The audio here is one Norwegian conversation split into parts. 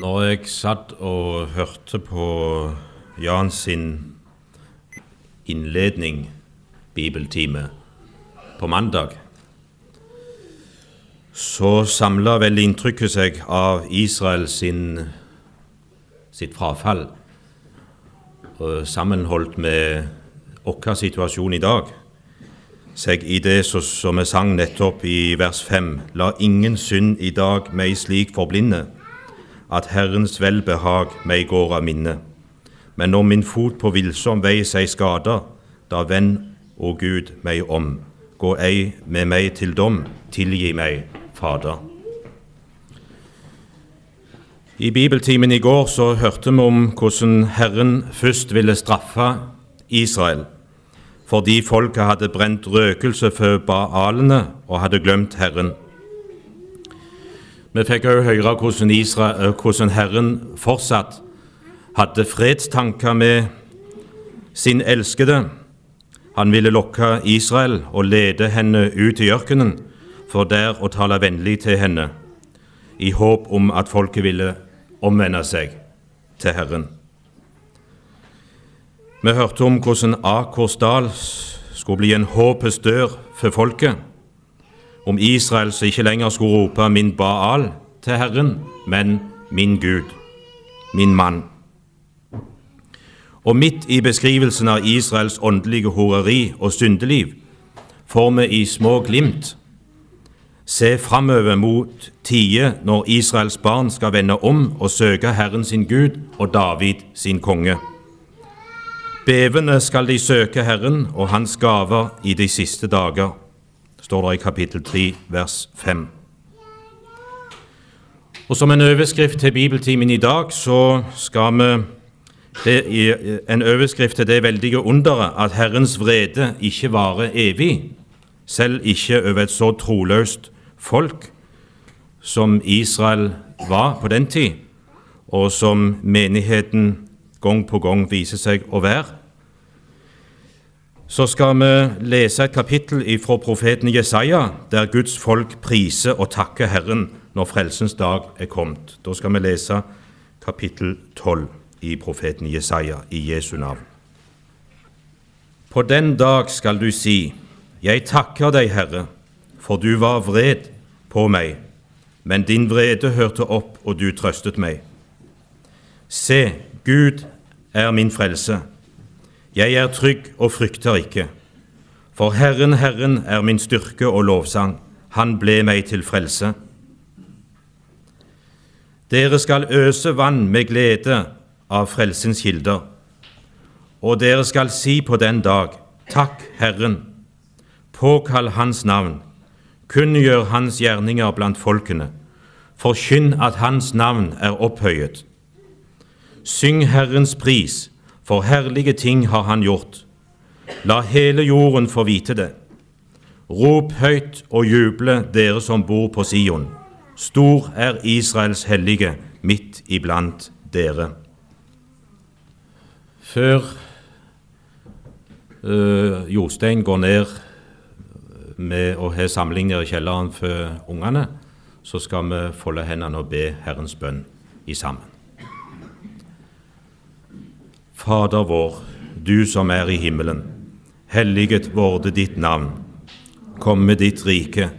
Når jeg satt og hørte på Jan sin innledning, bibeltime, på mandag, så samla vel inntrykket seg av Israel sin, sitt frafall, sammenholdt med vår situasjon i dag, seg i det som vi sang nettopp i vers 5. La ingen synd i dag meg slik forblinde at Herrens velbehag meg går av minne. Men når min fot på villsom vei seg skader, da venn å Gud, meg om. Gå ei med meg til dom, tilgi meg, Fader. I bibeltimen i går så hørte vi om hvordan Herren først ville straffe Israel fordi folket hadde brent røkelse for baalene og hadde glemt Herren. Vi fikk òg høre hvordan, Israel, eh, hvordan Herren fortsatt hadde fredstanker med sin elskede. Han ville lokke Israel og lede henne ut i ørkenen, for der å tale vennlig til henne, i håp om at folket ville omvende seg til Herren. Vi hørte om hvordan Akersdal skulle bli en håpets dør for folket om Israel som ikke lenger skulle rope 'min Baal' til Herren, men 'min Gud', 'min mann'. Og midt i beskrivelsen av Israels åndelige horeri og syndeliv får vi i små glimt se framover mot tider når Israels barn skal vende om og søke Herren sin Gud og David sin konge. Bevende skal de søke Herren og Hans gaver i de siste dager står det i kapittel 3, vers 5. Og Som en overskrift til bibeltimen i dag så skal vi det en overskrift til det veldige underet at Herrens vrede ikke varer evig, selv ikke over et så troløst folk som Israel var på den tid, og som menigheten gang på gang viser seg å være så skal vi lese et kapittel fra profeten Jesaja, der Guds folk priser og takker Herren når frelsens dag er kommet. Da skal vi lese kapittel 12 i profeten Jesaja i Jesu navn. På den dag skal du si, Jeg takker deg, Herre, for du var vred på meg, men din vrede hørte opp, og du trøstet meg. Se, Gud er min frelse. Jeg er trygg og frykter ikke, for Herren, Herren er min styrke og lovsang, Han ble meg til frelse. Dere skal øse vann med glede av frelsens kilder, og dere skal si på den dag, Takk, Herren, påkall Hans navn, kunngjør Hans gjerninger blant folkene, forkynn at Hans navn er opphøyet. Syng Herrens pris, for herlige ting har han gjort. La hele jorden få vite det. Rop høyt og juble, dere som bor på Sion. Stor er Israels hellige midt iblant dere. Før øh, Jostein går ned med å ha samling nede i kjelleren for ungene, så skal vi folde hendene og be Herrens bønn i sammen. Fader vår, du som er i himmelen. Helliget vorde ditt navn. Kom med ditt rike.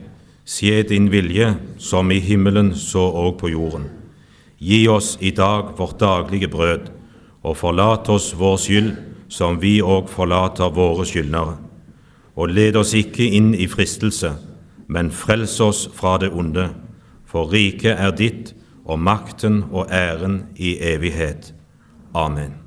Skje din vilje, som i himmelen så òg på jorden. Gi oss i dag vårt daglige brød, og forlat oss vår skyld, som vi òg forlater våre skyldnere. Og led oss ikke inn i fristelse, men frels oss fra det onde. For riket er ditt, og makten og æren i evighet. Amen.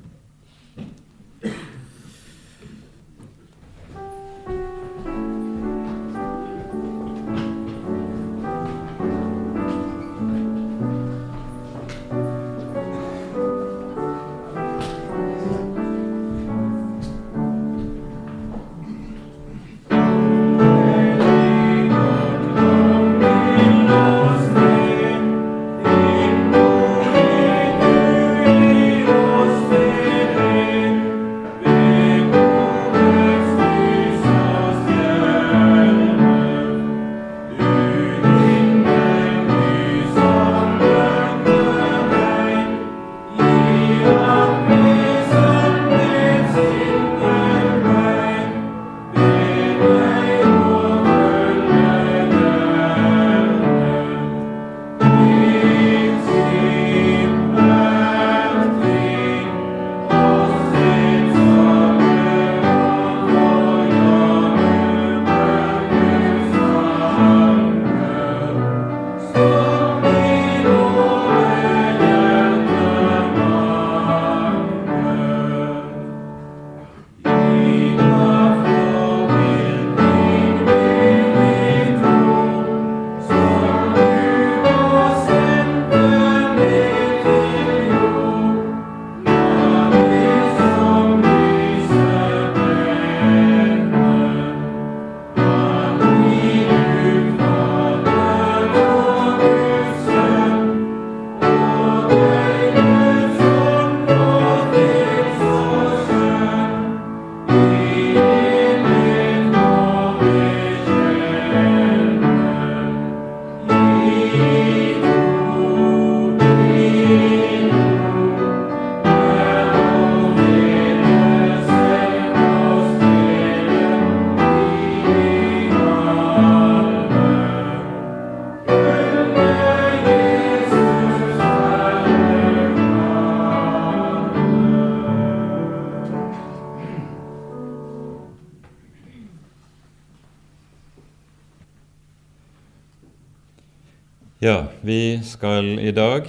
Skal i dag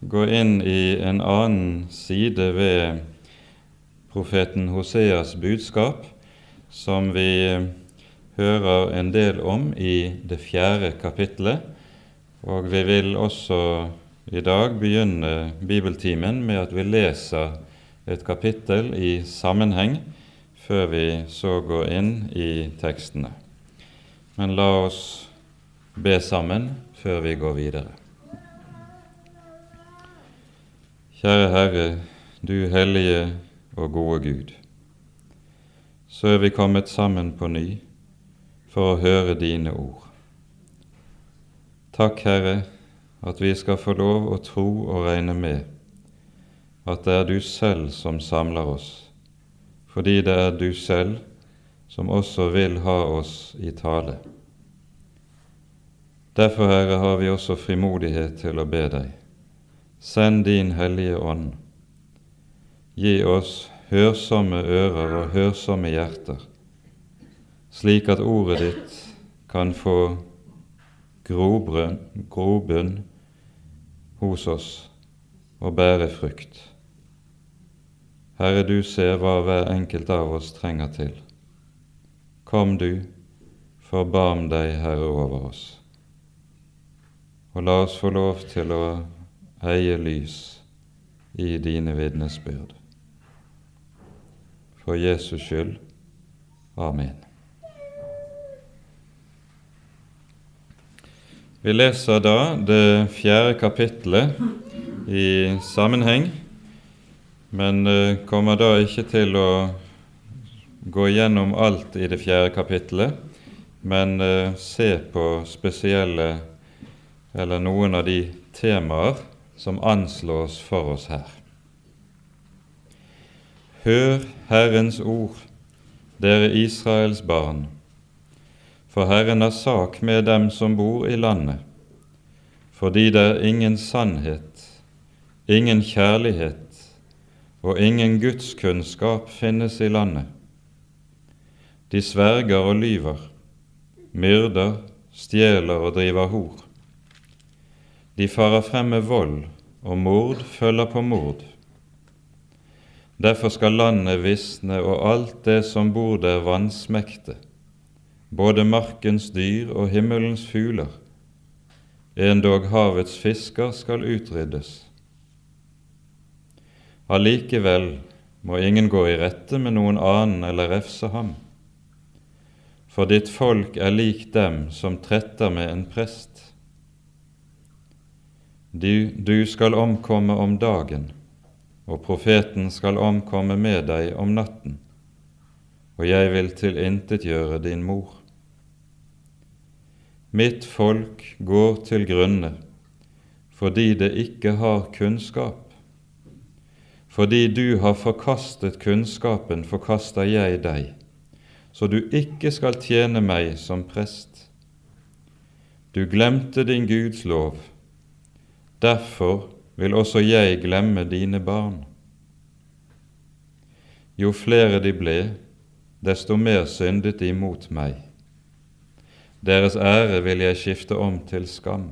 gå inn i en annen side ved profeten Hoseas budskap, som vi hører en del om i det fjerde kapittelet. Og vi vil også i dag begynne bibeltimen med at vi leser et kapittel i sammenheng, før vi så går inn i tekstene. Men la oss be sammen før vi går videre. Kjære Herre, du hellige og gode Gud. Så er vi kommet sammen på ny for å høre dine ord. Takk, Herre, at vi skal få lov å tro og regne med at det er du selv som samler oss, fordi det er du selv som også vil ha oss i tale. Derfor, Herre, har vi også frimodighet til å be deg. Send din Hellige Ånd. Gi oss hørsomme ører og hørsomme hjerter, slik at ordet ditt kan få grobunn hos oss og bære frukt. Herre, du ser hva hver enkelt av oss trenger til. Kom du, forbarm deg, Herre, over oss og la oss få lov til å eie lys i dine vitnesbyrd. For Jesus skyld. Amen. Vi leser da det fjerde kapittelet i sammenheng, men eh, kommer da ikke til å gå gjennom alt i det fjerde kapittelet, men eh, se på spesielle eller noen av de temaer som anslås for oss her. Hør Herrens ord, dere Israels barn, for Herren har sak med dem som bor i landet, fordi det er ingen sannhet, ingen kjærlighet og ingen gudskunnskap finnes i landet. De sverger og lyver, myrder, stjeler og driver hor. De farer frem med vold, og mord følger på mord. Derfor skal landet visne og alt det som bor der, vansmekte, både markens dyr og himmelens fugler. Endog havets fisker skal utryddes. Allikevel må ingen gå i rette med noen annen eller refse ham, for ditt folk er lik dem som tretter med en prest. Du, du skal omkomme om dagen, og profeten skal omkomme med deg om natten, og jeg vil tilintetgjøre din mor. Mitt folk går til grunne fordi det ikke har kunnskap. Fordi du har forkastet kunnskapen, forkaster jeg deg, så du ikke skal tjene meg som prest. Du glemte din Guds lov Derfor vil også jeg glemme dine barn. Jo flere de ble, desto mer syndet de mot meg. Deres ære vil jeg skifte om til skam.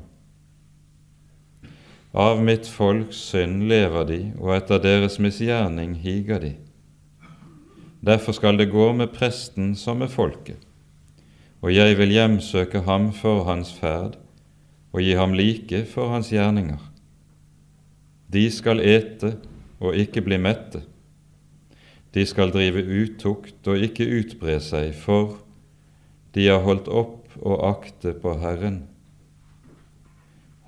Av mitt folks synd lever de, og etter deres misgjerning higer de. Derfor skal det gå med presten som med folket, og jeg vil hjemsøke ham for hans ferd, og gi ham like for hans gjerninger. De skal ete og ikke bli mette. De skal drive utukt og ikke utbre seg, for de har holdt opp og akte på Herren.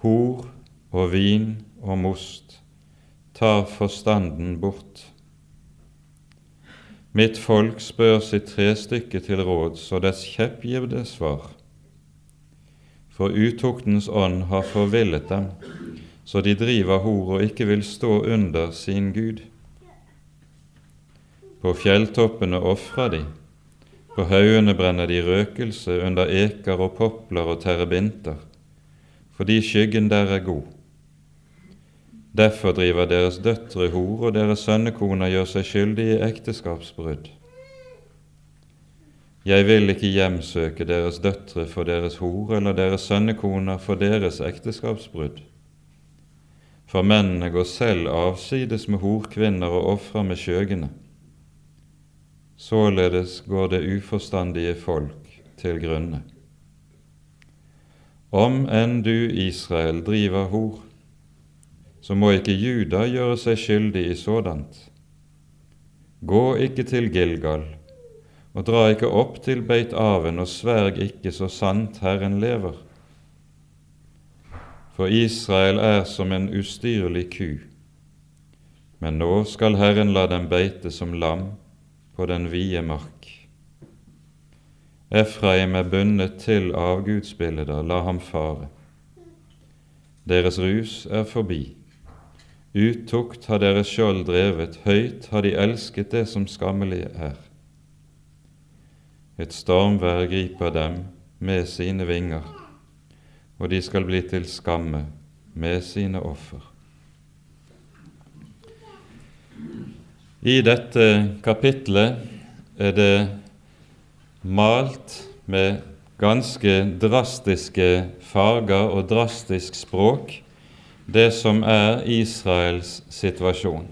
Hor og vin og most tar forstanden bort. Mitt folk spør sitt trestykke til råds, og dets kjepp gir det svar for utuktens ånd har forvillet dem, så de driver hor og ikke vil stå under sin Gud. På fjelltoppene ofrer de, på haugene brenner de røkelse under eker og popler og terrebinter, fordi skyggen der er god. Derfor driver deres døtre hor, og deres sønnekoner gjør seg skyldige i ekteskapsbrudd. Jeg vil ikke hjemsøke deres døtre for deres hor eller deres sønnekoner for deres ekteskapsbrudd. For mennene går selv avsides med horkvinner og ofrer med skjøgene. Således går det uforstandige folk til grunne. Om enn du, Israel, driver hor, så må ikke Juda gjøre seg skyldig i sådant. Gå ikke til Gilgal og dra ikke opp til Beit Aven og sverg ikke så sant Herren lever. For Israel er som en ustyrlig ku, men nå skal Herren la dem beite som lam på den vide mark. Efraim er bundet til avgudsbilder, la ham fare. Deres rus er forbi. Utukt har deres skjold drevet, høyt har de elsket det som skammelig er. Et stormvær griper dem med sine vinger, og de skal bli til skamme med sine offer. I dette kapitlet er det malt med ganske drastiske farger og drastisk språk det som er Israels situasjon,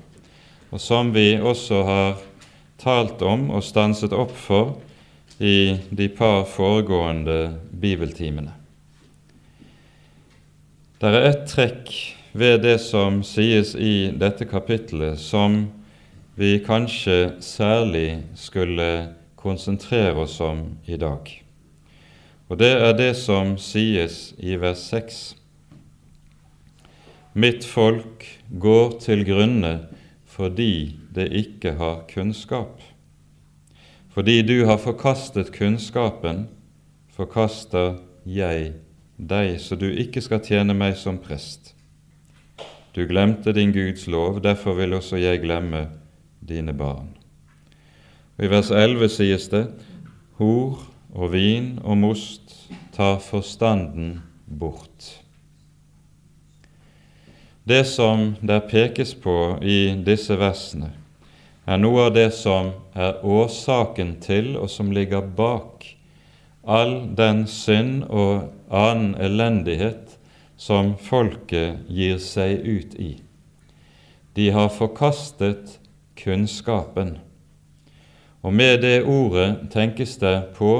og som vi også har talt om og stanset opp for i de par foregående bibeltimene. Det er ett trekk ved det som sies i dette kapittelet, som vi kanskje særlig skulle konsentrere oss om i dag. Og det er det som sies i vers 6. Mitt folk går til grunne fordi det ikke har kunnskap. Fordi du har forkastet kunnskapen, forkaster jeg deg, så du ikke skal tjene meg som prest. Du glemte din Guds lov, derfor vil også jeg glemme dine barn. Og I vers 11 sies det:" Hor og vin og most tar forstanden bort. Det som der pekes på i disse versene, er noe av det som er årsaken til, og som ligger bak, all den synd og annen elendighet som folket gir seg ut i. De har forkastet kunnskapen. Og med det ordet tenkes det på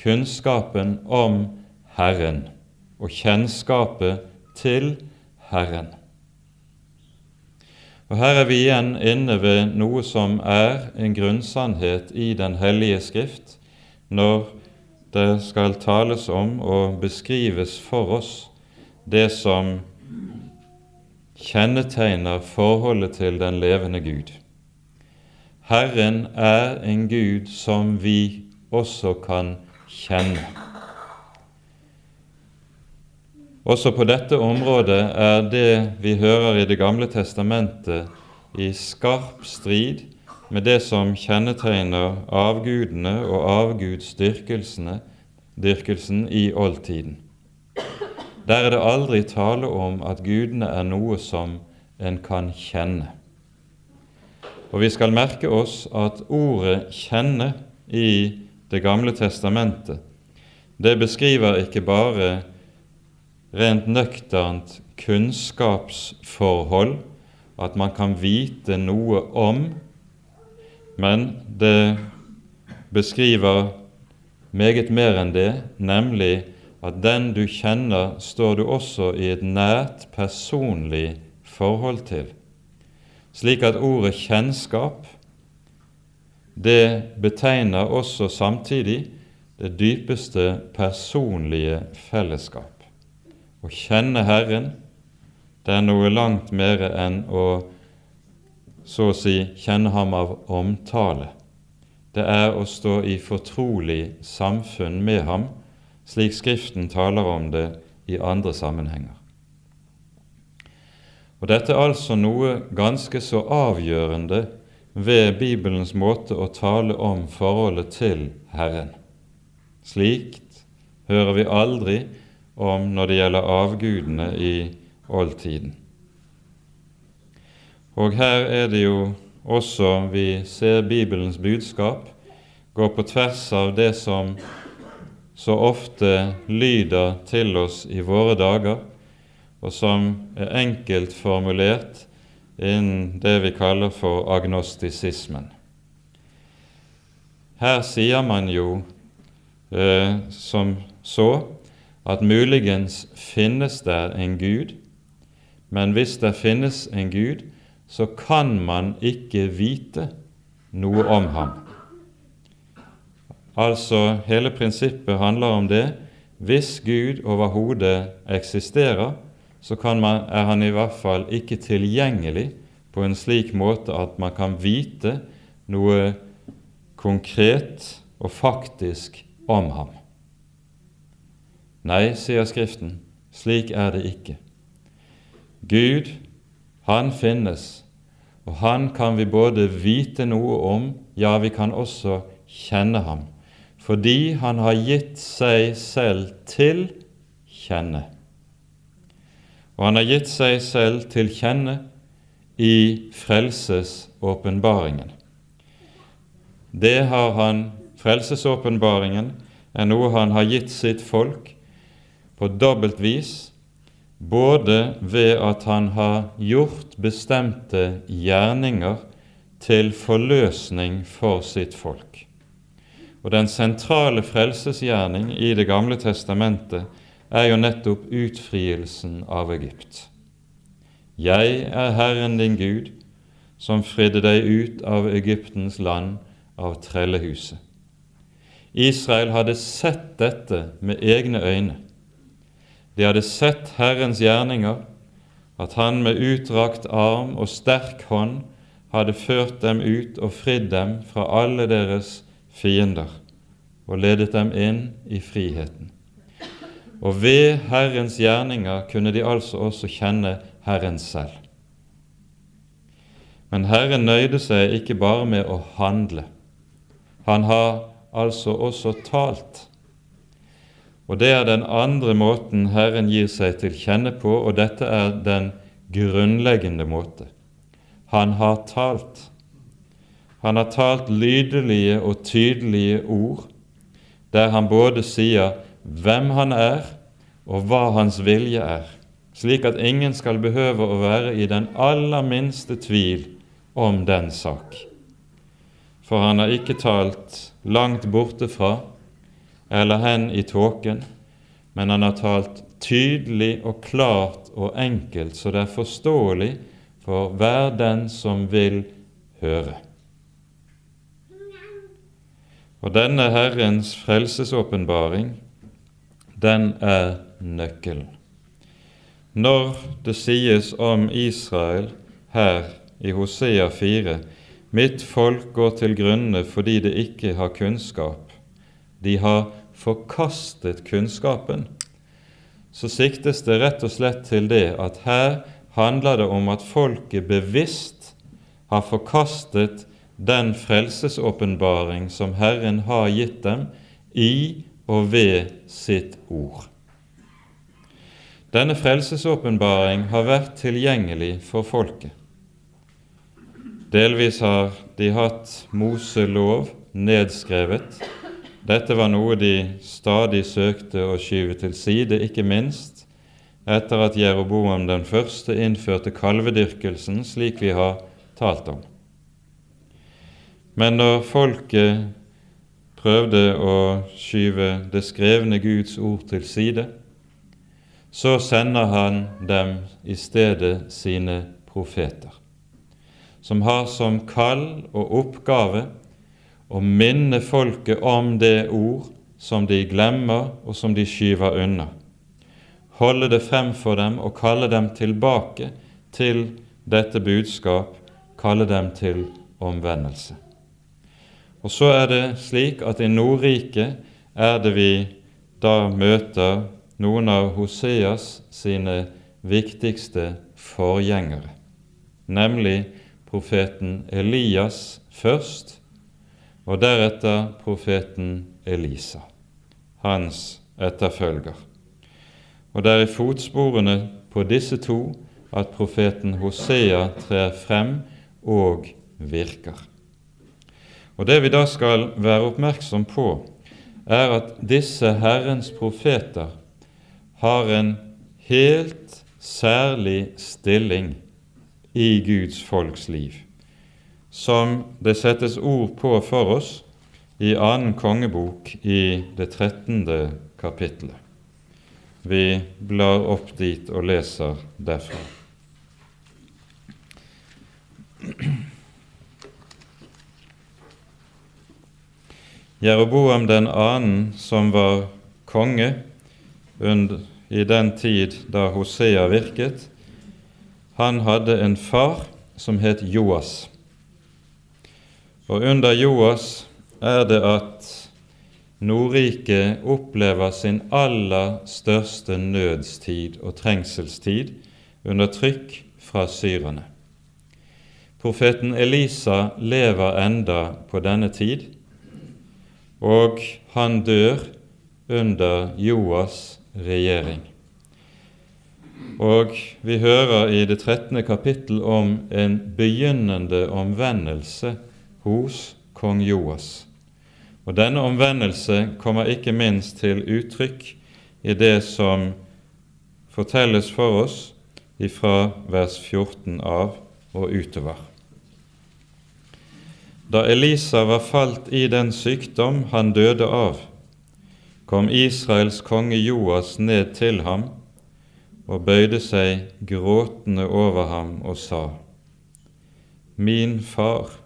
kunnskapen om Herren og kjennskapet til Herren. Og Her er vi igjen inne ved noe som er en grunnsannhet i Den hellige Skrift, når det skal tales om og beskrives for oss det som kjennetegner forholdet til den levende Gud. Herren er en Gud som vi også kan kjenne. Også på dette området er det vi hører i Det gamle testamentet, i skarp strid med det som kjennetegner avgudene og avgudsdyrkelsen i oldtiden. Der er det aldri tale om at gudene er noe som en kan kjenne. Og vi skal merke oss at ordet 'kjenne' i Det gamle testamentet, det beskriver ikke bare rent nøkternt kunnskapsforhold, at man kan vite noe om, men det beskriver meget mer enn det, nemlig at den du kjenner, står du også i et nært personlig forhold til, slik at ordet kjennskap det betegner også samtidig det dypeste personlige fellesskap. Å kjenne Herren, det er noe langt mer enn å så å si kjenne ham av omtale. Det er å stå i fortrolig samfunn med ham, slik Skriften taler om det i andre sammenhenger. Og Dette er altså noe ganske så avgjørende ved Bibelens måte å tale om forholdet til Herren. Slikt hører vi aldri om når det gjelder avgudene i oldtiden. Og her er det jo også vi ser Bibelens budskap går på tvers av det som så ofte lyder til oss i våre dager, og som er enkelt formulert innen det vi kaller for agnostisismen. Her sier man jo eh, som så at muligens finnes der en Gud, men hvis det finnes en Gud, så kan man ikke vite noe om ham. Altså, hele prinsippet handler om det. Hvis Gud overhodet eksisterer, så man, er han i hvert fall ikke tilgjengelig på en slik måte at man kan vite noe konkret og faktisk om ham. Nei, sier Skriften, slik er det ikke. Gud, han finnes, og han kan vi både vite noe om, ja, vi kan også kjenne ham, fordi han har gitt seg selv til kjenne. Og han har gitt seg selv til kjenne i frelsesåpenbaringen. Det har han, Frelsesåpenbaringen er noe han har gitt sitt folk på dobbelt vis, både ved at han har gjort bestemte gjerninger til forløsning for sitt folk. Og Den sentrale frelsesgjerning i Det gamle testamentet er jo nettopp utfrielsen av Egypt. Jeg er Herren din Gud, som fridde deg ut av Egyptens land, av trellehuset. Israel hadde sett dette med egne øyne. De hadde sett Herrens gjerninger, at Han med utdrakt arm og sterk hånd hadde ført dem ut og fridd dem fra alle deres fiender og ledet dem inn i friheten. Og ved Herrens gjerninger kunne de altså også kjenne Herren selv. Men Herren nøyde seg ikke bare med å handle. Han har altså også talt. Og Det er den andre måten Herren gir seg til kjenne på, og dette er den grunnleggende måte. Han har talt. Han har talt lydelige og tydelige ord, der han både sier hvem han er, og hva hans vilje er, slik at ingen skal behøve å være i den aller minste tvil om den sak. For han har ikke talt langt borte fra eller hen i tåken, men han har talt tydelig og klart og enkelt, så det er forståelig for hver den som vil høre. Og denne Herrens frelsesåpenbaring, den er nøkkelen. Når det sies om Israel her i Hosea 4 Mitt folk går til grunne fordi det ikke har kunnskap. De har forkastet kunnskapen, så siktes det rett og slett til det at her handler det om at folket bevisst har forkastet den frelsesåpenbaring som Herren har gitt dem i og ved sitt ord. Denne frelsesåpenbaring har vært tilgjengelig for folket. Delvis har de hatt Moselov nedskrevet, dette var noe de stadig søkte å skyve til side, ikke minst etter at Jeroboam den første innførte kalvedyrkelsen, slik vi har talt om. Men når folket prøvde å skyve det skrevne Guds ord til side, så sender han dem i stedet sine profeter, som har som kall og oppgave og minne folket om det ord som de glemmer og som de skyver unna. Holde det frem for dem og kalle dem tilbake til dette budskap, kalle dem til omvendelse. Og så er det slik at i Nordriket er det vi da møter noen av Hoseas sine viktigste forgjengere, nemlig profeten Elias først og deretter profeten Elisa, hans etterfølger. Og det er i fotsporene på disse to at profeten Hosea trer frem og virker. Og Det vi da skal være oppmerksom på, er at disse Herrens profeter har en helt særlig stilling i Guds folks liv, som det settes ord på for oss i annen kongebok i det 13. kapittelet. Vi blar opp dit og leser derfra. Jeroboam den annen, som var konge i den tid da Hosea virket, han hadde en far som het Joas. Og under Joas er det at Nordriket opplever sin aller største nødstid og trengselstid under trykk fra syrerne. Profeten Elisa lever enda på denne tid, og han dør under Joas regjering. Og vi hører i det 13. kapittel om en begynnende omvendelse hos kong Joas. Og Denne omvendelse kommer ikke minst til uttrykk i det som fortelles for oss ifra vers 14 av og utover. Da Elisa var falt i den sykdom han døde av, kom Israels konge Joas ned til ham og bøyde seg gråtende over ham og sa:" Min far,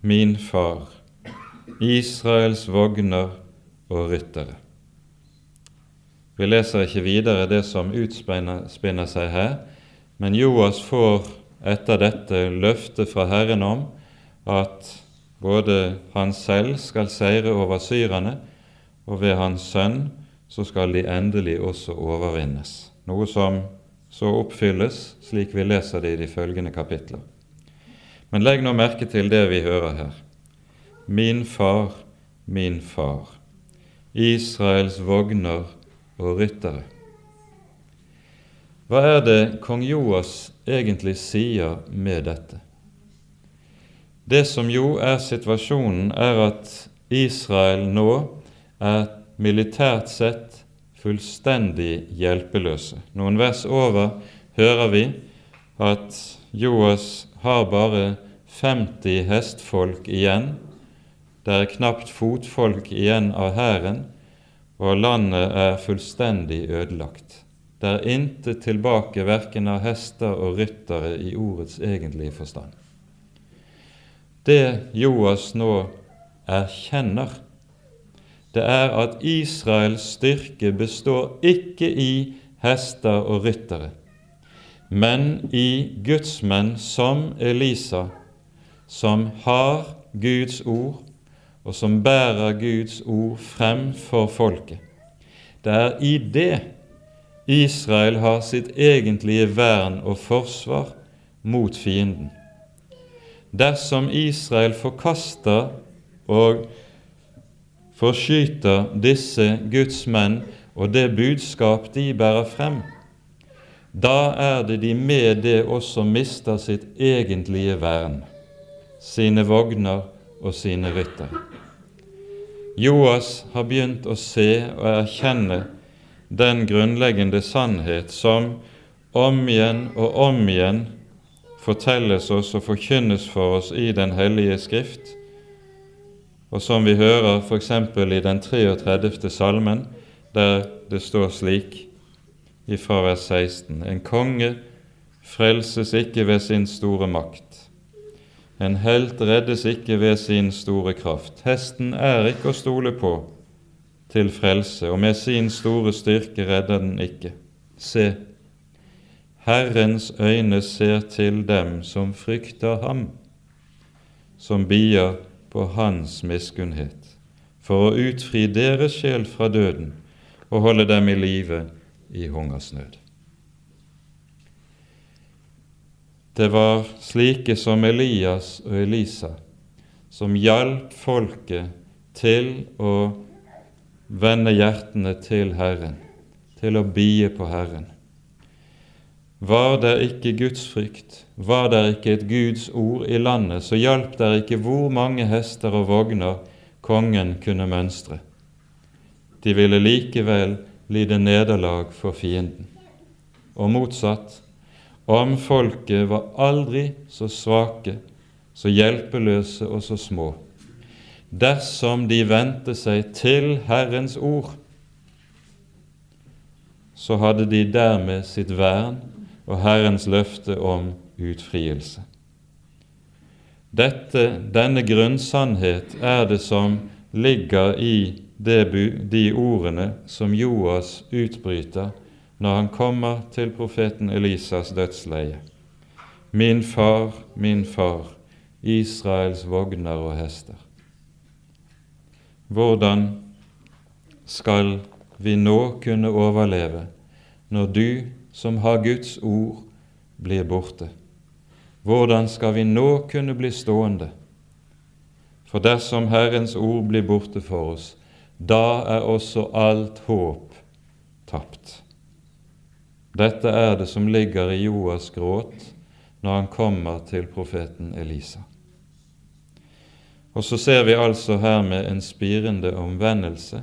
min far, Israels vogner og ryttere. Vi leser ikke videre det som utspinner seg her, men Joas får etter dette løfte fra Herren om at både han selv skal seire over syrerne, og ved hans sønn så skal de endelig også overvinnes, noe som så oppfylles slik vi leser det i de følgende kapitler. Men legg nå merke til det vi hører her. Min far, min far, Israels vogner og ryttere. Hva er det kong Joas egentlig sier med dette? Det som jo er situasjonen, er at Israel nå er militært sett fullstendig hjelpeløse. Noen vers over hører vi at Joas har bare 50 hestfolk igjen det er knapt fotfolk igjen av hæren, og landet er fullstendig ødelagt. Det er intet tilbake verken av hester og ryttere i ordets egentlige forstand. Det Joas nå erkjenner, det er at Israels styrke består ikke i hester og ryttere, men i gudsmenn som Elisa, som har Guds ord og som bærer Guds ord frem for folket. Det er i det Israel har sitt egentlige vern og forsvar mot fienden. Dersom Israel forkaster og forskyter disse Guds menn og det budskap de bærer frem, da er det de med det også mister sitt egentlige vern, sine vogner og sine ryttere. Joas har begynt å se og erkjenne den grunnleggende sannhet som om igjen og om igjen fortelles oss og forkynnes for oss i Den hellige Skrift, og som vi hører f.eks. i den 33. salmen, der det står slik ifra vers 16.: En konge frelses ikke ved sin store makt, en helt reddes ikke ved sin store kraft. Hesten er ikke å stole på til frelse, og med sin store styrke redder den ikke. Se, Herrens øyne ser til dem som frykter ham, som bier på Hans miskunnhet, for å utfri deres sjel fra døden og holde dem i live i hungersnød. Det var slike som Elias og Elisa som hjalp folket til å vende hjertene til Herren, til å bie på Herren. Var der ikke Guds frykt, var der ikke et Guds ord i landet, så hjalp der ikke hvor mange hester og vogner kongen kunne mønstre. De ville likevel lide nederlag for fienden. Og motsatt, om folket var aldri så svake, så hjelpeløse og så små, dersom de vendte seg til Herrens ord, så hadde de dermed sitt vern og Herrens løfte om utfrielse. Dette, denne grunnsannhet er det som ligger i de ordene som Joas utbryter når han kommer til profeten Elisas dødsleie. Min far, min far, Israels vogner og hester. Hvordan skal vi nå kunne overleve når du som har Guds ord, blir borte. Hvordan skal vi nå kunne bli stående? For dersom Herrens ord blir borte for oss, da er også alt håp tapt. Dette er det som ligger i Joas gråt når han kommer til profeten Elisa. Og så ser vi altså her med en spirende omvendelse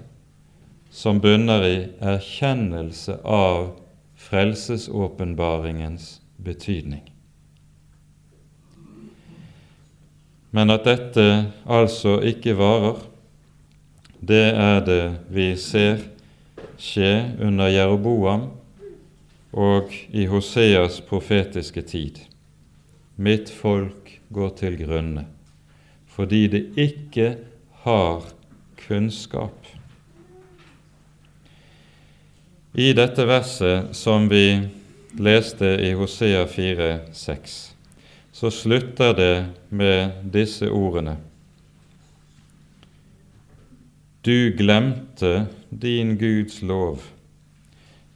som bunner i erkjennelse av frelsesåpenbaringens betydning. Men at dette altså ikke varer, det er det vi ser skje under Jeroboam og i Hoseas profetiske tid. Mitt folk går til grunne fordi det ikke har kunnskap i dette verset som vi leste i Hosea 4,6, så slutter det med disse ordene. Du glemte din Guds lov,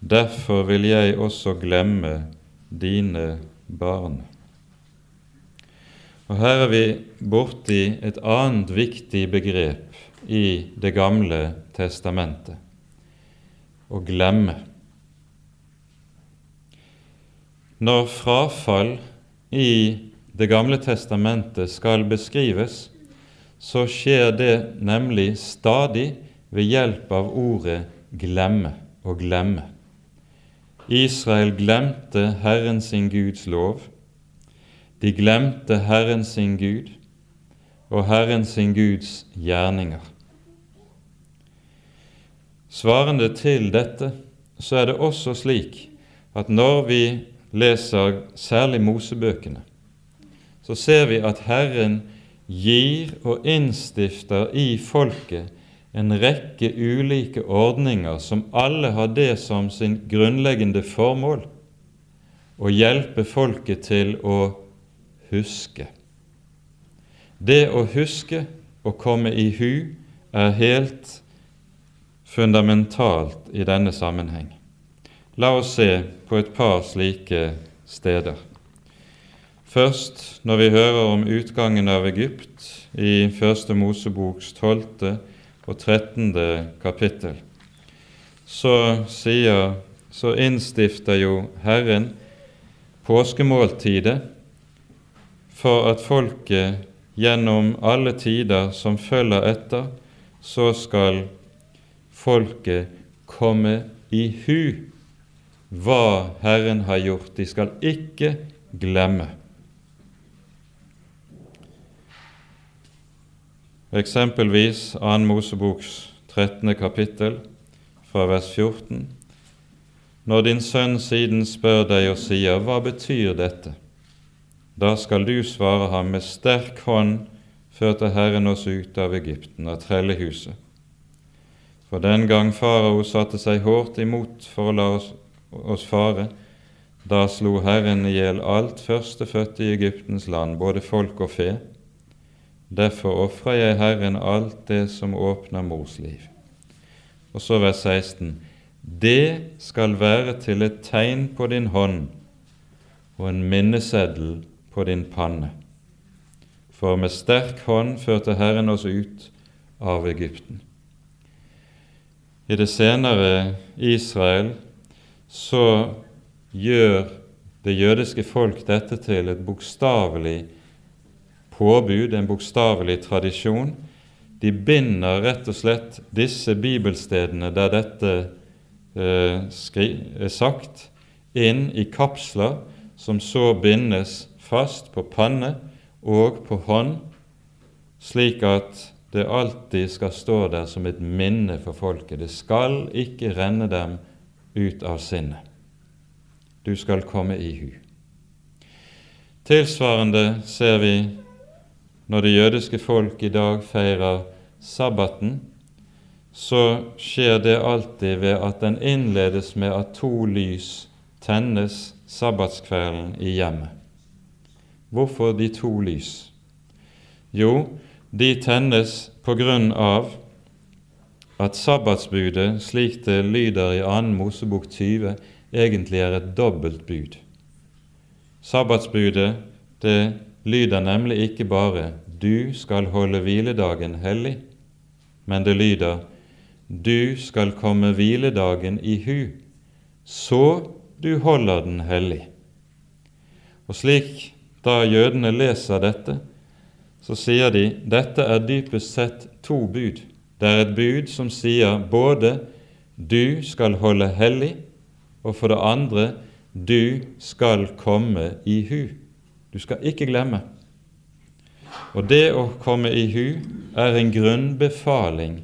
derfor vil jeg også glemme dine barn. Og Her er vi borti et annet viktig begrep i Det gamle testamentet å glemme. Når frafall i Det gamle testamentet skal beskrives, så skjer det nemlig stadig ved hjelp av ordet 'glemme' og 'glemme'. Israel glemte Herren sin Guds lov. De glemte Herren sin Gud og Herren sin Guds gjerninger. Svarende til dette så er det også slik at når vi leser særlig Mosebøkene, så ser vi at Herren gir og innstifter i folket en rekke ulike ordninger som alle har det som sin grunnleggende formål å hjelpe folket til å huske. Det å huske og komme i hu er helt fundamentalt i denne sammenheng. La oss se på et par slike steder. Først når vi hører om utgangen av Egypt i Første Moseboks 12. og 13. kapittel, så, sier, så innstifter jo Herren påskemåltidet for at folket gjennom alle tider som følger etter, så skal folket komme i hu hva Herren har gjort. De skal ikke glemme. Eksempelvis 2. Moseboks 13. kapittel fra vers 14. Når din sønn siden spør deg og sier, Hva betyr dette? Da skal du svare ham, med sterk hånd førte Herren oss ut av Egypten, av trellehuset for den gang farao satte seg hårdt imot for å la oss, oss fare, da slo Herren i hjel alt førstefødte i Egyptens land, både folk og fe. Derfor ofrer jeg Herren alt det som åpner mors liv. Og så vers 16. Det skal være til et tegn på din hånd og en minneseddel på din panne. For med sterk hånd førte Herren oss ut av Egypten. I det senere Israel så gjør det jødiske folk dette til et bokstavelig påbud, en bokstavelig tradisjon. De binder rett og slett disse bibelstedene der dette eh, er sagt, inn i kapsler som så bindes fast på panne og på hånd, slik at det alltid skal stå der som et minne for folket. Det skal ikke renne dem ut av sinnet. Du skal komme i hu. Tilsvarende ser vi når det jødiske folk i dag feirer sabbaten, så skjer det alltid ved at den innledes med at to lys tennes sabbatskvelden i hjemmet. Hvorfor de to lys? Jo, de tennes på grunn av at sabbatsbudet, slik det lyder i 2. Mosebok 20, egentlig er et dobbelt bud. Sabbatsbudet det lyder nemlig ikke bare 'du skal holde hviledagen hellig', men det lyder 'du skal komme hviledagen i hu', så du holder den hellig. Og slik da jødene leser dette, så sier de dette er dypest sett to bud. Det er et bud som sier både du skal holde hellig, og for det andre du skal komme i hu. Du skal ikke glemme. Og det å komme i hu er en grunnbefaling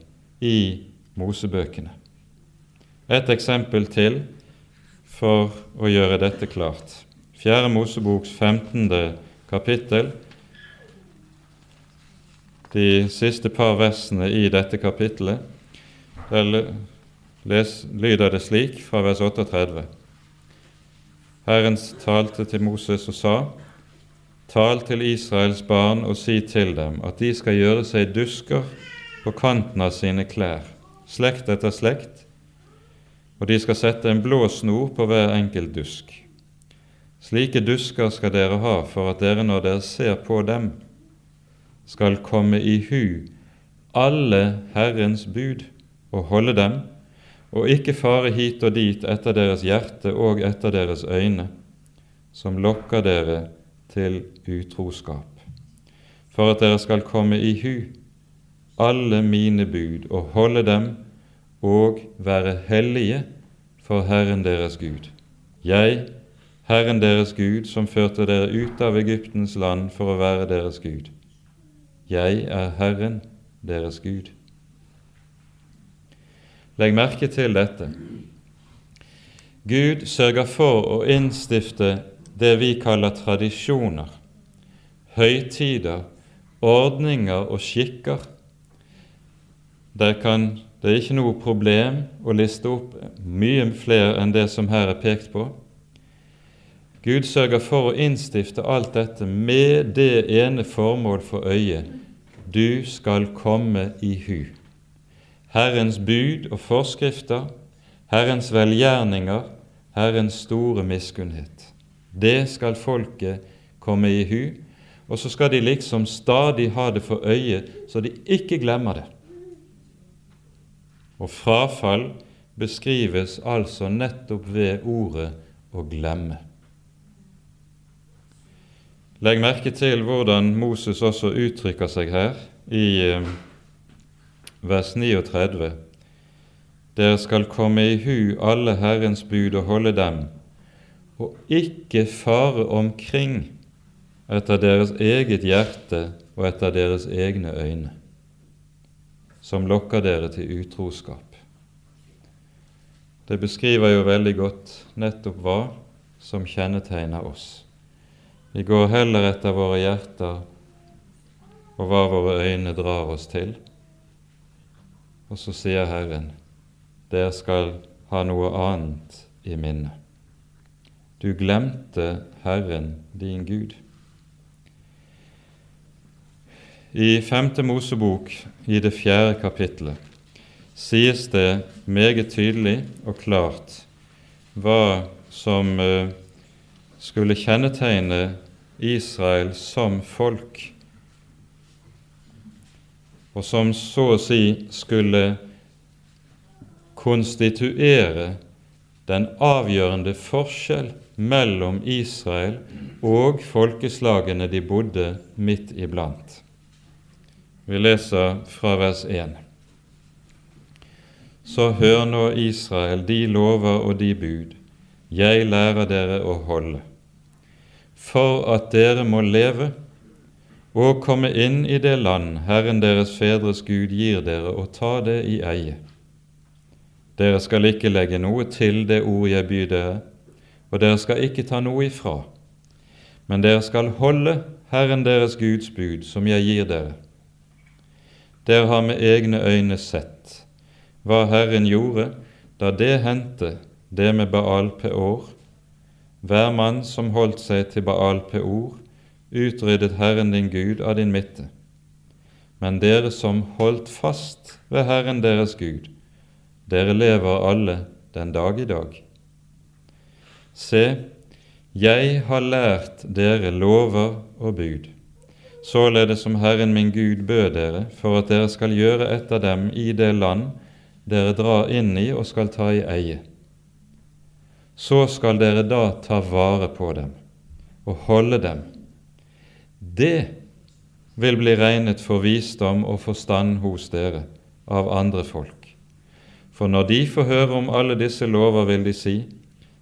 i Mosebøkene. Et eksempel til for å gjøre dette klart. Fjerde Moseboks 15. kapittel de siste par versene i dette kapittelet. Der les, lyder det slik fra vers 38. Herren talte til Moses og sa:" Tal til Israels barn og si til dem at de skal gjøre seg dusker på kanten av sine klær, slekt etter slekt, og de skal sette en blå snor på hver enkelt dusk. Slike dusker skal dere ha for at dere når dere ser på dem, skal komme i hu alle Herrens bud og holde dem, og ikke fare hit og dit etter deres hjerte og etter deres øyne, som lokker dere til utroskap, for at dere skal komme i hu alle mine bud og holde dem og være hellige for Herren deres Gud. Jeg, Herren deres Gud, som førte dere ut av Egyptens land for å være deres Gud. Jeg er Herren, deres Gud. Legg merke til dette. Gud sørger for å innstifte det vi kaller tradisjoner, høytider, ordninger og skikker. Det, kan, det er ikke noe problem å liste opp mye flere enn det som her er pekt på. Gud sørger for å innstifte alt dette med det ene formål for øyet du skal komme i hu. Herrens bud og forskrifter, Herrens velgjerninger, Herrens store miskunnhet. Det skal folket komme i hu, og så skal de liksom stadig ha det for øye, så de ikke glemmer det. Og frafall beskrives altså nettopp ved ordet å glemme. Legg merke til hvordan Moses også uttrykker seg her i eh, vers 39. Dere skal komme i hu alle Herrens bud og holde dem, og ikke fare omkring etter deres eget hjerte og etter deres egne øyne, som lokker dere til utroskap. Det beskriver jo veldig godt nettopp hva som kjennetegner oss. Vi går heller etter våre hjerter og hva våre øyne drar oss til. Og så sier Herren, dere skal ha noe annet i minne. Du glemte Herren din Gud. I Femte Mosebok, i det fjerde kapittelet, sies det meget tydelig og klart hva som eh, skulle kjennetegne Israel som folk, og som så å si skulle konstituere den avgjørende forskjell mellom Israel og folkeslagene de bodde midt iblant. Vi leser fra vers 1. Så hør nå, Israel, de lover og de bud jeg lærer dere å holde, for at dere må leve og komme inn i det land Herren deres fedres Gud gir dere, og ta det i eie. Dere skal ikke legge noe til det ord jeg byr dere, og dere skal ikke ta noe ifra, men dere skal holde Herren deres Guds bud, som jeg gir dere. Dere har med egne øyne sett hva Herren gjorde da det hendte, det med Baal Peor. Hver mann som holdt seg til Baal Peor, utryddet Herren din Gud av din midte. Men dere som holdt fast ved Herren deres Gud, dere lever alle den dag i dag. Se, jeg har lært dere lover og bud, således som Herren min Gud bød dere, for at dere skal gjøre etter dem i det land dere drar inn i og skal ta i eie. Så skal dere da ta vare på dem og holde dem det vil bli regnet for visdom og forstand hos dere av andre folk. For når de får høre om alle disse lover, vil de si:"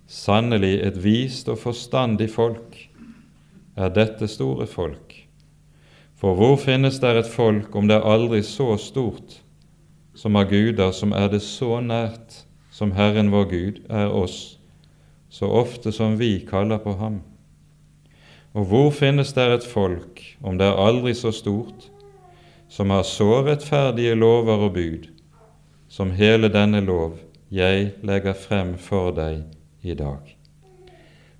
Sannelig et vist og forstandig folk er dette store folk. For hvor finnes der et folk, om det er aldri så stort, som har guder som er det så nært som Herren vår Gud er oss, så ofte som vi kaller på ham? Og hvor finnes der et folk, om det er aldri så stort, som har så rettferdige lover og bud, som hele denne lov jeg legger frem for deg i dag?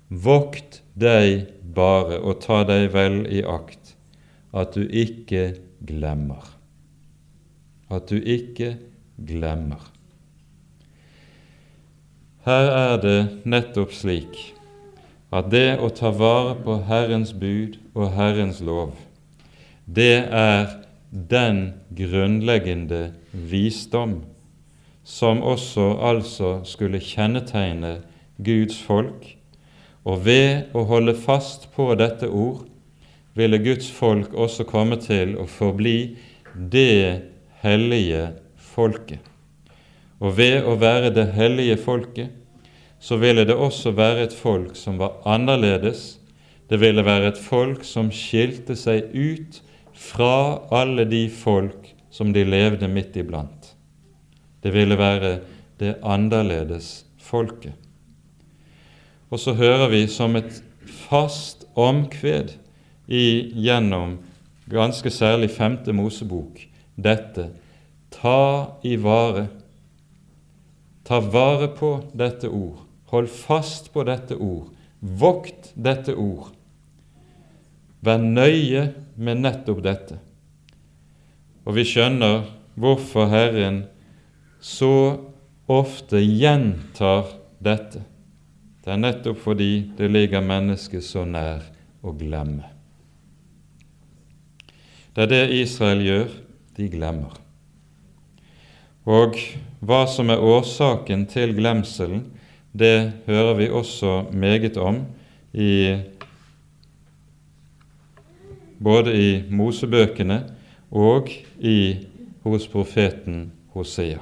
Vokt deg bare og ta deg vel i akt at du ikke glemmer. At du ikke glemmer. Her er det nettopp slik at det å ta vare på Herrens bud og Herrens lov, det er den grunnleggende visdom som også altså skulle kjennetegne Guds folk, og ved å holde fast på dette ord ville Guds folk også komme til å forbli det hellige folket. Og ved å være det hellige folket så ville det også være et folk som var annerledes. Det ville være et folk som skilte seg ut fra alle de folk som de levde midt iblant. Det ville være det annerledes folket. Og så hører vi som et fast omkved i, gjennom ganske særlig femte Mosebok dette ta i vare. Ta vare på dette ord. Hold fast på dette ord. Vokt dette ord. Vær nøye med nettopp dette. Og vi skjønner hvorfor Herren så ofte gjentar dette. Det er nettopp fordi det ligger mennesket så nær å glemme. Det er det Israel gjør. De glemmer. Og hva som er årsaken til glemselen, det hører vi også meget om i både i Mosebøkene og i, hos profeten Hosea.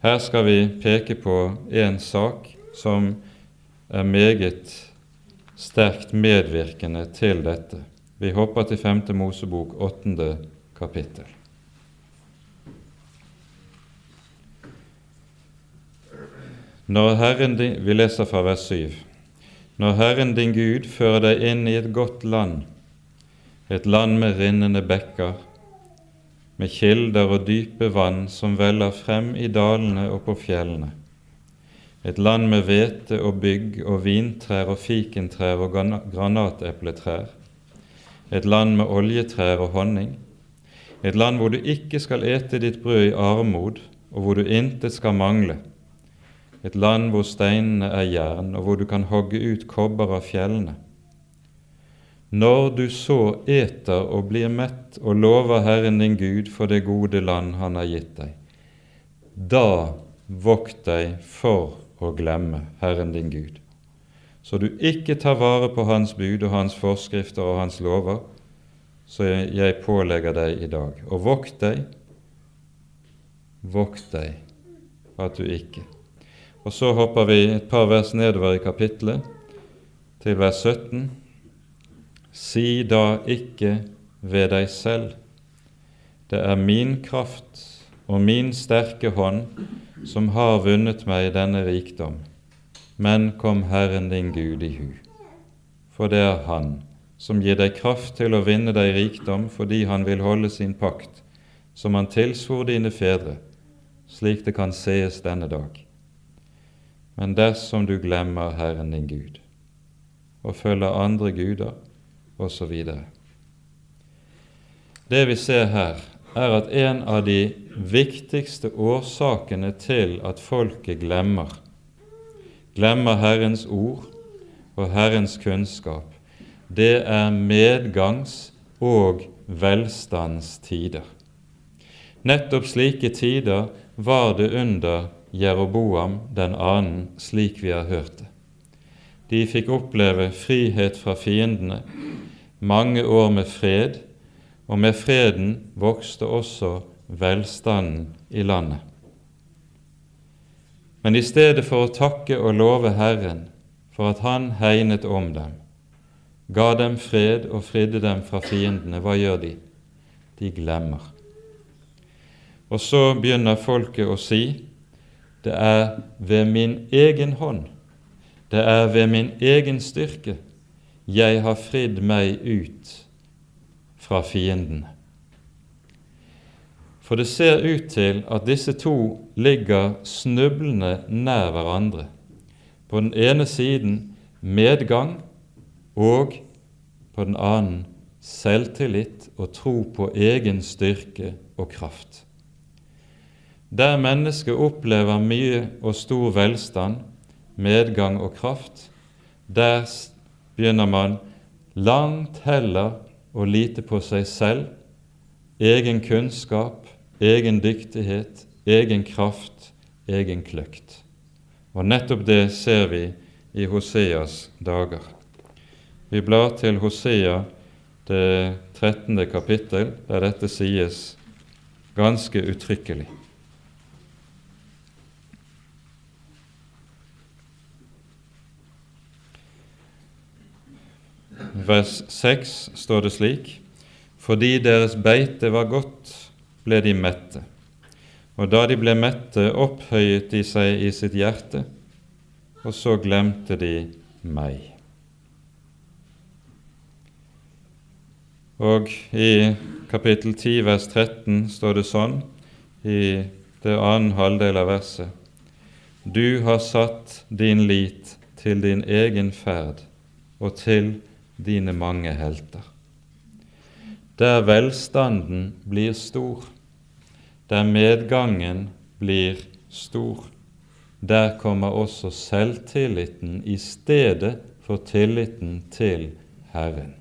Her skal vi peke på en sak som er meget sterkt medvirkende til dette. Vi hopper til 5. Mosebok, 8. kapittel. Når Herren din, Vi leser fra vers 7. Når Herren din Gud fører deg inn i et godt land, et land med rinnende bekker, med kilder og dype vann som veller frem i dalene og på fjellene, et land med hvete og bygg og vintrær og fikentrær og granatepletrær, et land med oljetrær og honning, et land hvor du ikke skal ete ditt brød i armod, og hvor du intet skal mangle, et land hvor steinene er jern, og hvor du kan hogge ut kobber av fjellene. Når du så eter og blir mett og lover Herren din Gud for det gode land Han har gitt deg, da vokt deg for å glemme Herren din Gud, så du ikke tar vare på Hans bud og Hans forskrifter og Hans lover, så jeg pålegger deg i dag. Og vokt deg, vokt deg at du ikke Og så hopper vi et par vers nedover i kapittelet, til vers 17. Si da ikke ved deg selv, det er min kraft og min sterke hånd som har vunnet meg denne rikdom, men kom Herren din Gud i hu. For det er Han som gir deg kraft til å vinne deg rikdom fordi Han vil holde sin pakt, som Han tilsvor dine fedre, slik det kan sees denne dag. Men dersom du glemmer Herren din Gud og følger andre guder osv. Det vi ser her, er at en av de viktigste årsakene til at folket glemmer, glemmer Herrens ord og Herrens kunnskap, det er medgangs- og velstandstider. Nettopp slike tider var det under Jeroboam den annen, slik vi har hørt det. De fikk oppleve frihet fra fiendene, mange år med fred, og med freden vokste også velstanden i landet. Men i stedet for å takke og love Herren for at Han hegnet om dem, ga dem fred og fridde dem fra fiendene, hva gjør de? De glemmer. Og så begynner folket å si det er ved min egen hånd, det er ved min egen styrke jeg har fridd meg ut fra fiendene. For det ser ut til at disse to ligger snublende nær hverandre. På den ene siden medgang og på den annen selvtillit og tro på egen styrke og kraft. Der mennesket opplever mye og stor velstand, medgang og kraft, der begynner man langt heller å lite på seg selv, egen kunnskap, egen dyktighet, egen kraft, egen kløkt. Og nettopp det ser vi i Hoseas dager. Vi blar til Hosea det 13. kapittel, der dette sies ganske uttrykkelig. vers 6 står det slik:" Fordi deres beite var godt, ble de mette. Og da de ble mette, opphøyet de seg i sitt hjerte, og så glemte de meg. Og i kapittel 10 vers 13 står det sånn i det annen halvdel av verset Du har satt din lit til din egen ferd og til dine mange helter. Der velstanden blir stor, der medgangen blir stor, der kommer også selvtilliten i stedet for tilliten til Herren.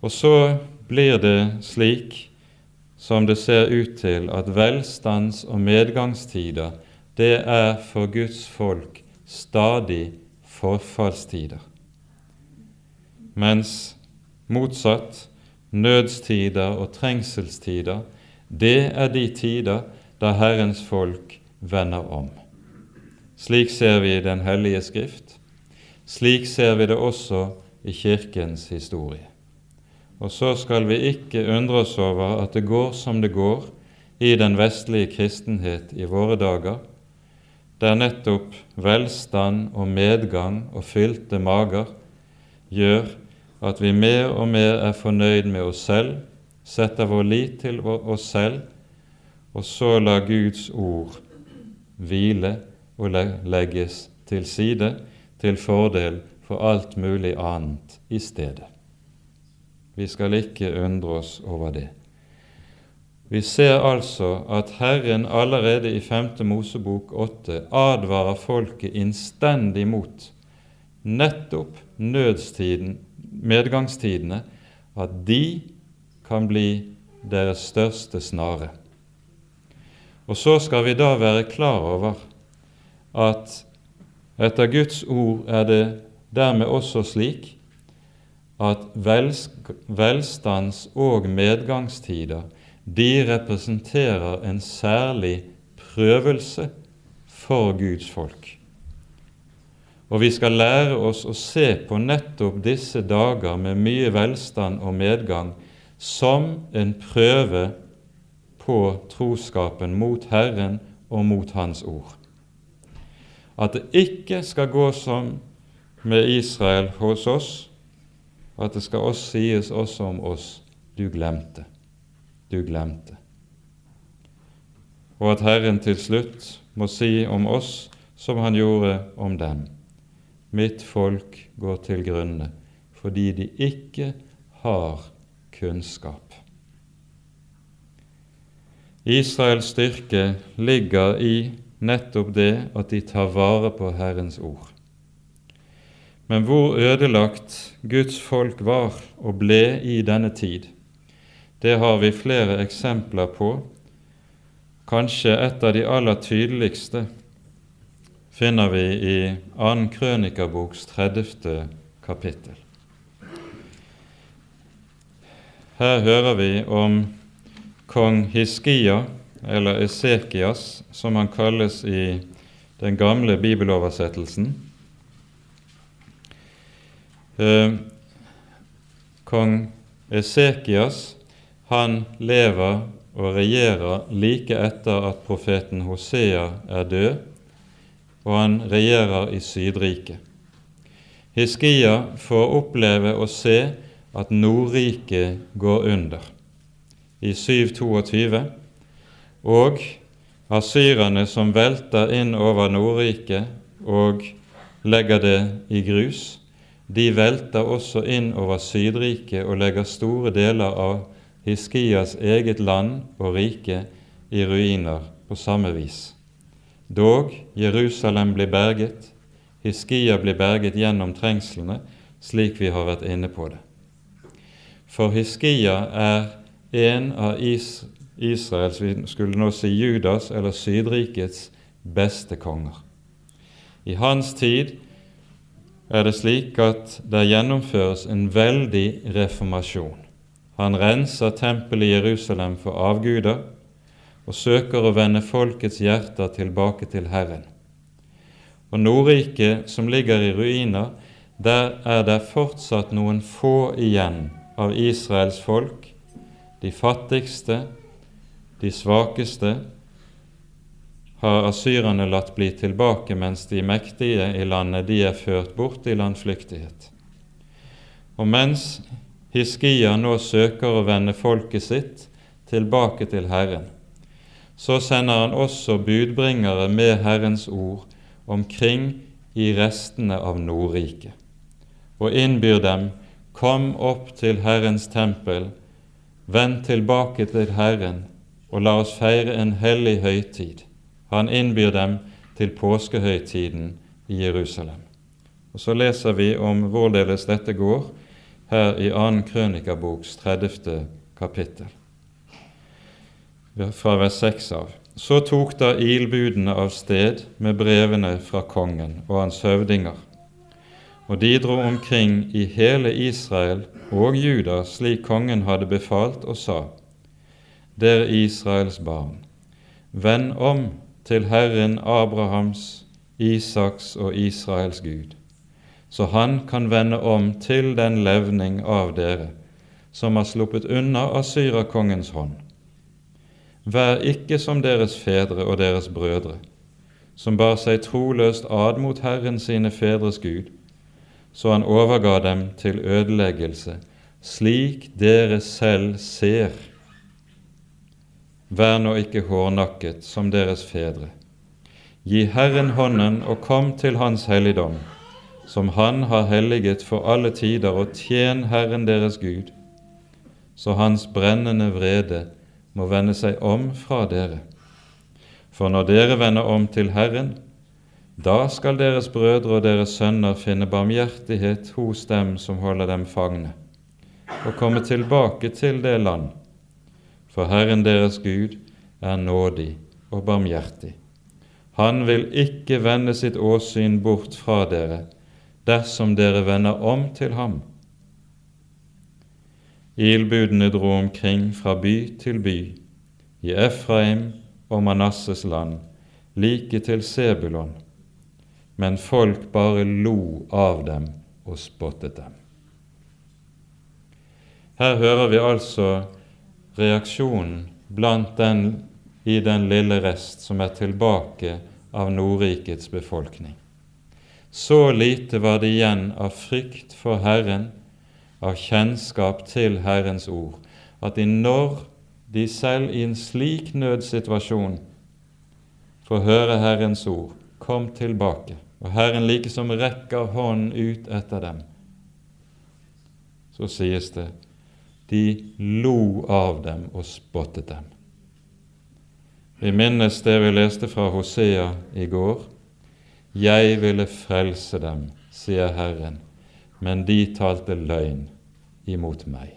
Og så blir det slik som det ser ut til at velstands- og medgangstider, det er for Guds folk stadig forfallstider mens motsatt nødstider og trengselstider, det er de tider da Herrens folk vender om. Slik ser vi i Den hellige Skrift. Slik ser vi det også i Kirkens historie. Og så skal vi ikke undre oss over at det går som det går i den vestlige kristenhet i våre dager, der nettopp velstand og medgang og fylte mager gjør at vi mer og mer er fornøyd med oss selv, setter vår lit til oss selv, og så lar Guds ord hvile og legges til side til fordel for alt mulig annet i stedet. Vi skal ikke undre oss over det. Vi ser altså at Herren allerede i 5. Mosebok 8 advarer folket innstendig mot nettopp nødstiden medgangstidene, at de kan bli deres største snare. Og så skal vi da være klar over at etter Guds ord er det dermed også slik at velstands- og medgangstider de representerer en særlig prøvelse for Guds folk. Og vi skal lære oss å se på nettopp disse dager med mye velstand og medgang som en prøve på troskapen mot Herren og mot Hans ord. At det ikke skal gå som med Israel hos oss, at det skal også sies også om oss du glemte, du glemte. Og at Herren til slutt må si om oss som han gjorde om dem. Mitt folk går til grunne fordi de ikke har kunnskap. Israels styrke ligger i nettopp det at de tar vare på Herrens ord. Men hvor ødelagt Guds folk var og ble i denne tid, det har vi flere eksempler på. Kanskje et av de aller tydeligste finner vi i 2. Krønikaboks 30. kapittel. Her hører vi om kong Hiskia, eller Esekias, som han kalles i den gamle bibeloversettelsen. Eh, kong Esekias han lever og regjerer like etter at profeten Hosea er død, og han regjerer i Sydriket. Hiskia får oppleve å se at Nordriket går under i 722, og asyrerne som velter inn over Nordriket og legger det i grus, de velter også inn over Sydriket og legger store deler av Hiskias eget land og rike i ruiner på samme vis. Dog Jerusalem blir berget, Hiskia blir berget gjennom trengslene, slik vi har vært inne på det. For Hiskia er en av Israels, vi skulle nå si Judas eller Sydrikets, beste konger. I hans tid er det slik at det gjennomføres en veldig reformasjon. Han renser tempelet i Jerusalem for avguder og søker å vende folkets hjerter tilbake til Herren. Og Nordriket, som ligger i ruiner, der er det fortsatt noen få igjen av Israels folk de fattigste, de svakeste, har asyrerne latt bli tilbake, mens de mektige i landet de er ført bort i landflyktighet. Og mens Hiskia nå søker å vende folket sitt tilbake til Herren, så sender han også budbringere med Herrens ord omkring i restene av Nordriket, og innbyr dem, kom opp til Herrens tempel Vend tilbake til Herren, og la oss feire en hellig høytid. Han innbyr dem til påskehøytiden i Jerusalem. Og Så leser vi om hvorledes dette går her i 2. Krønikaboks 30. kapittel, fra vers 6 av. Så tok da ilbudene av sted med brevene fra kongen og hans høvdinger og de dro omkring i hele Israel og Juda slik kongen hadde befalt, og sa:" Dere Israels barn, vend om til Herren Abrahams, Isaks og Israels Gud, så han kan vende om til den levning av dere som har sluppet unna Asyrakongens hånd. Vær ikke som deres fedre og deres brødre, som bar seg troløst ad mot Herren sine fedres Gud, så han overga dem til ødeleggelse, slik dere selv ser. Vær nå ikke hårnakket som deres fedre. Gi Herren hånden og kom til Hans helligdom, som Han har helliget for alle tider, og tjen Herren deres Gud, så Hans brennende vrede må vende seg om fra dere. For når dere vender om til Herren, da skal deres brødre og deres sønner finne barmhjertighet hos dem som holder dem fangne, og komme tilbake til det land. For Herren deres Gud er nådig og barmhjertig. Han vil ikke vende sitt åsyn bort fra dere dersom dere vender om til ham. Ilbudene dro omkring fra by til by, i Efraim og Manasses land, like til Sebulon, men folk bare lo av dem og spottet dem. Her hører vi altså reaksjonen blant den i den lille rest som er tilbake av Nordrikets befolkning. Så lite var det igjen av frykt for Herren, av kjennskap til Herrens ord, at de når de selv i en slik nødsituasjon får høre Herrens ord, kom tilbake, og Herren likesom rekker hånden ut etter dem, så sies det de lo av dem og spottet dem. Vi minnes det vi leste fra Hosea i går. Jeg ville frelse dem, sier Herren, men de talte løgn imot meg.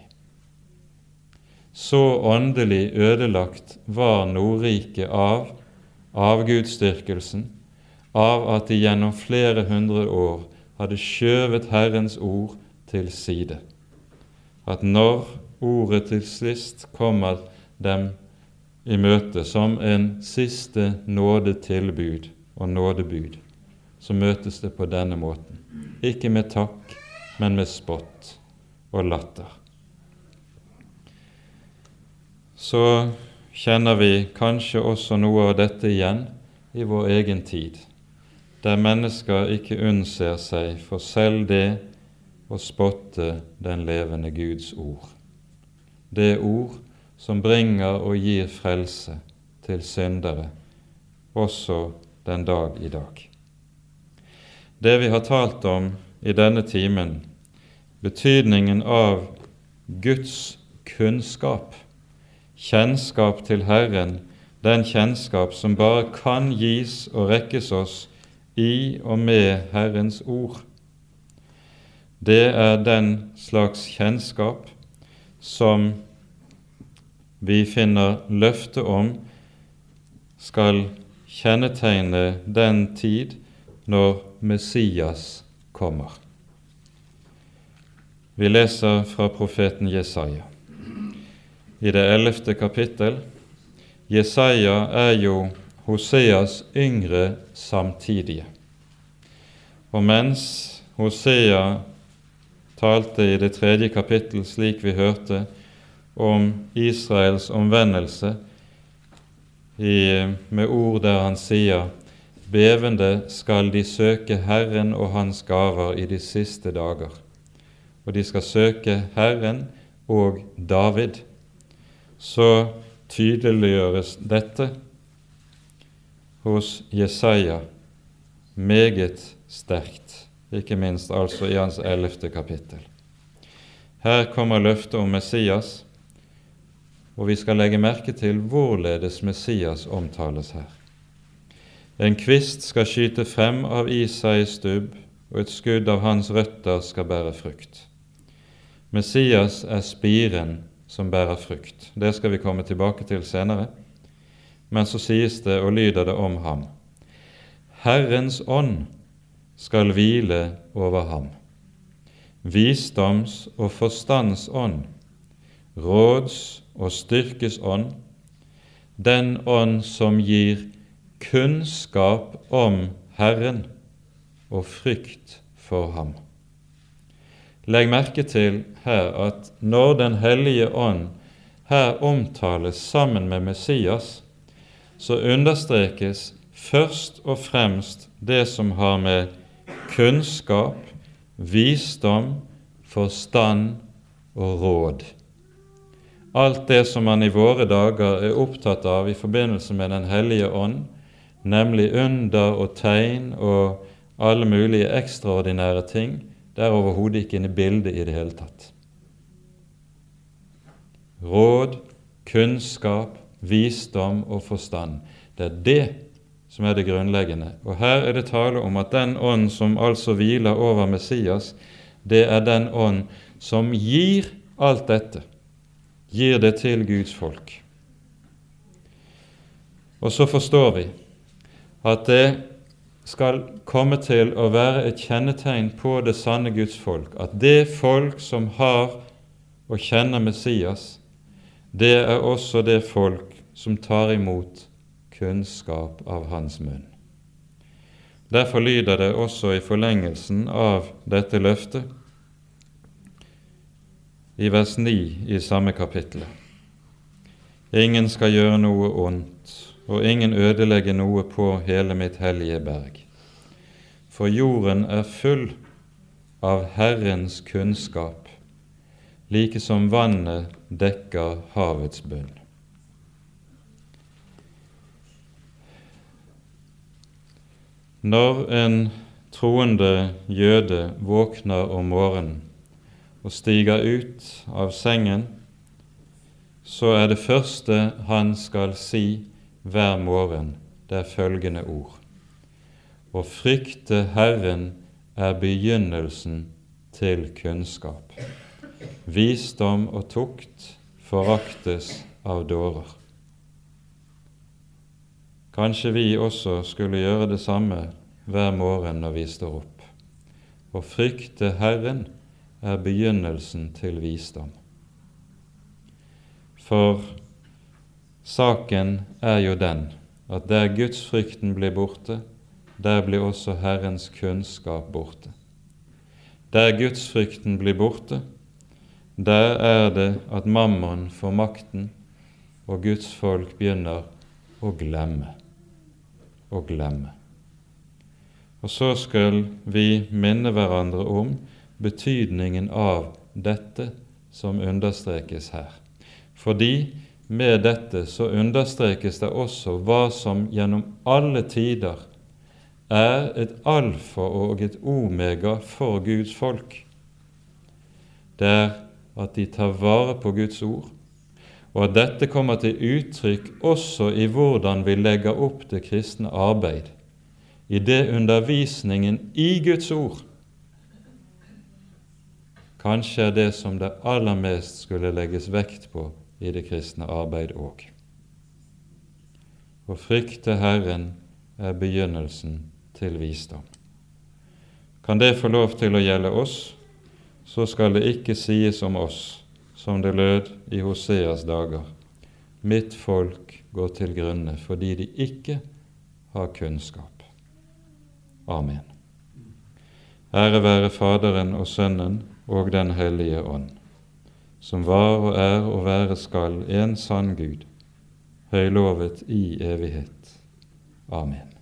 Så åndelig ødelagt var Nordriket av avgudsdyrkelsen, av at de gjennom flere hundre år hadde skjøvet Herrens ord til side, at når ordet til sist kommer dem i møte som en siste nådetilbud og nådebud, så møtes det på denne måten. Ikke med takk, men med spott og latter. Så kjenner vi kanskje også noe av dette igjen i vår egen tid, der mennesker ikke unnser seg for selv det å spotte den levende Guds ord. Det ord som bringer og gir frelse til syndere, også den dag i dag. Det vi har talt om i denne timen, betydningen av Guds kunnskap, kjennskap til Herren, den kjennskap som bare kan gis og rekkes oss i og med Herrens ord. Det er den slags kjennskap som vi finner løfte om skal kjennetegne den tid når Messias kommer. Vi leser fra profeten Jesaja. I det ellevte kapittel Jesaja er jo Hoseas yngre samtidige. Og mens Hosea talte i det tredje kapittel, slik vi hørte, om Israels omvendelse i, med ord der han sier Bevende skal de søke Herren og Hans gaver i de siste dager. Og de skal søke Herren og David. Så tydeliggjøres dette hos Jesaja meget sterkt, ikke minst altså i hans ellevte kapittel. Her kommer løftet om Messias, og vi skal legge merke til hvorledes Messias omtales her. En kvist skal skyte frem av Isais stubb, og et skudd av hans røtter skal bære frukt. Messias er spiren som bærer frukt. Det skal vi komme tilbake til senere. Men så sies det og lyder det om ham. Herrens ånd skal hvile over ham. Visdoms- og forstandsånd, råds- og styrkes ånd, den ånd som gir kunnskap om Herren og frykt for ham. Legg merke til her at når Den hellige ånd her omtales sammen med Messias, så understrekes først og fremst det som har med kunnskap, visdom, forstand og råd alt det som man i våre dager er opptatt av i forbindelse med Den hellige ånd, nemlig under og tegn og alle mulige ekstraordinære ting, det er overhodet ikke inne i bildet i det hele tatt. Råd, kunnskap, visdom og forstand. Det er det som er det grunnleggende. Og her er det tale om at den ånd som altså hviler over Messias, det er den ånd som gir alt dette gir det til Guds folk. Og så forstår vi at det skal komme til å være et kjennetegn på det sanne Guds folk, at det folk som har og kjenner Messias, det er også det folk som tar imot kunnskap av hans munn. Derfor lyder det også i forlengelsen av dette løftet i vers 9 i samme kapittel. Ingen skal gjøre noe ondt, og ingen ødelegge noe på hele mitt hellige berg. For jorden er full av Herrens kunnskap, like som vannet dekker havets bunn. Når en troende jøde våkner om morgenen og stiger ut av sengen, så er det første han skal si hver morgen, det er følgende ord. Å frykte Herren er begynnelsen til kunnskap. Visdom og tukt foraktes av dårer. Kanskje vi også skulle gjøre det samme hver morgen når vi står opp. Å frykte Herren er begynnelsen til visdom. For saken er jo den at der gudsfrykten blir borte, der blir også Herrens kunnskap borte. Der gudsfrykten blir borte, der er det at mammon får makten, og Guds folk begynner å glemme og glemme. Og så skal vi minne hverandre om betydningen av dette som understrekes her. Fordi med dette så understrekes det også hva som gjennom alle tider er et alfa og et omega for Guds folk. Det er at de tar vare på Guds ord, og at dette kommer til uttrykk også i hvordan vi legger opp det kristne arbeid, i det undervisningen i Guds ord kanskje er det som det aller mest skulle legges vekt på i det kristne arbeid òg. Å frykte Herren er begynnelsen til visdom. Kan det få lov til å gjelde oss, så skal det ikke sies om oss, som det lød i Hoseas dager, mitt folk går til grunne fordi de ikke har kunnskap. Amen. Ære være Faderen og Sønnen og Den hellige ånd, som var og er og være skal en sann Gud, høylovet i evighet. Amen.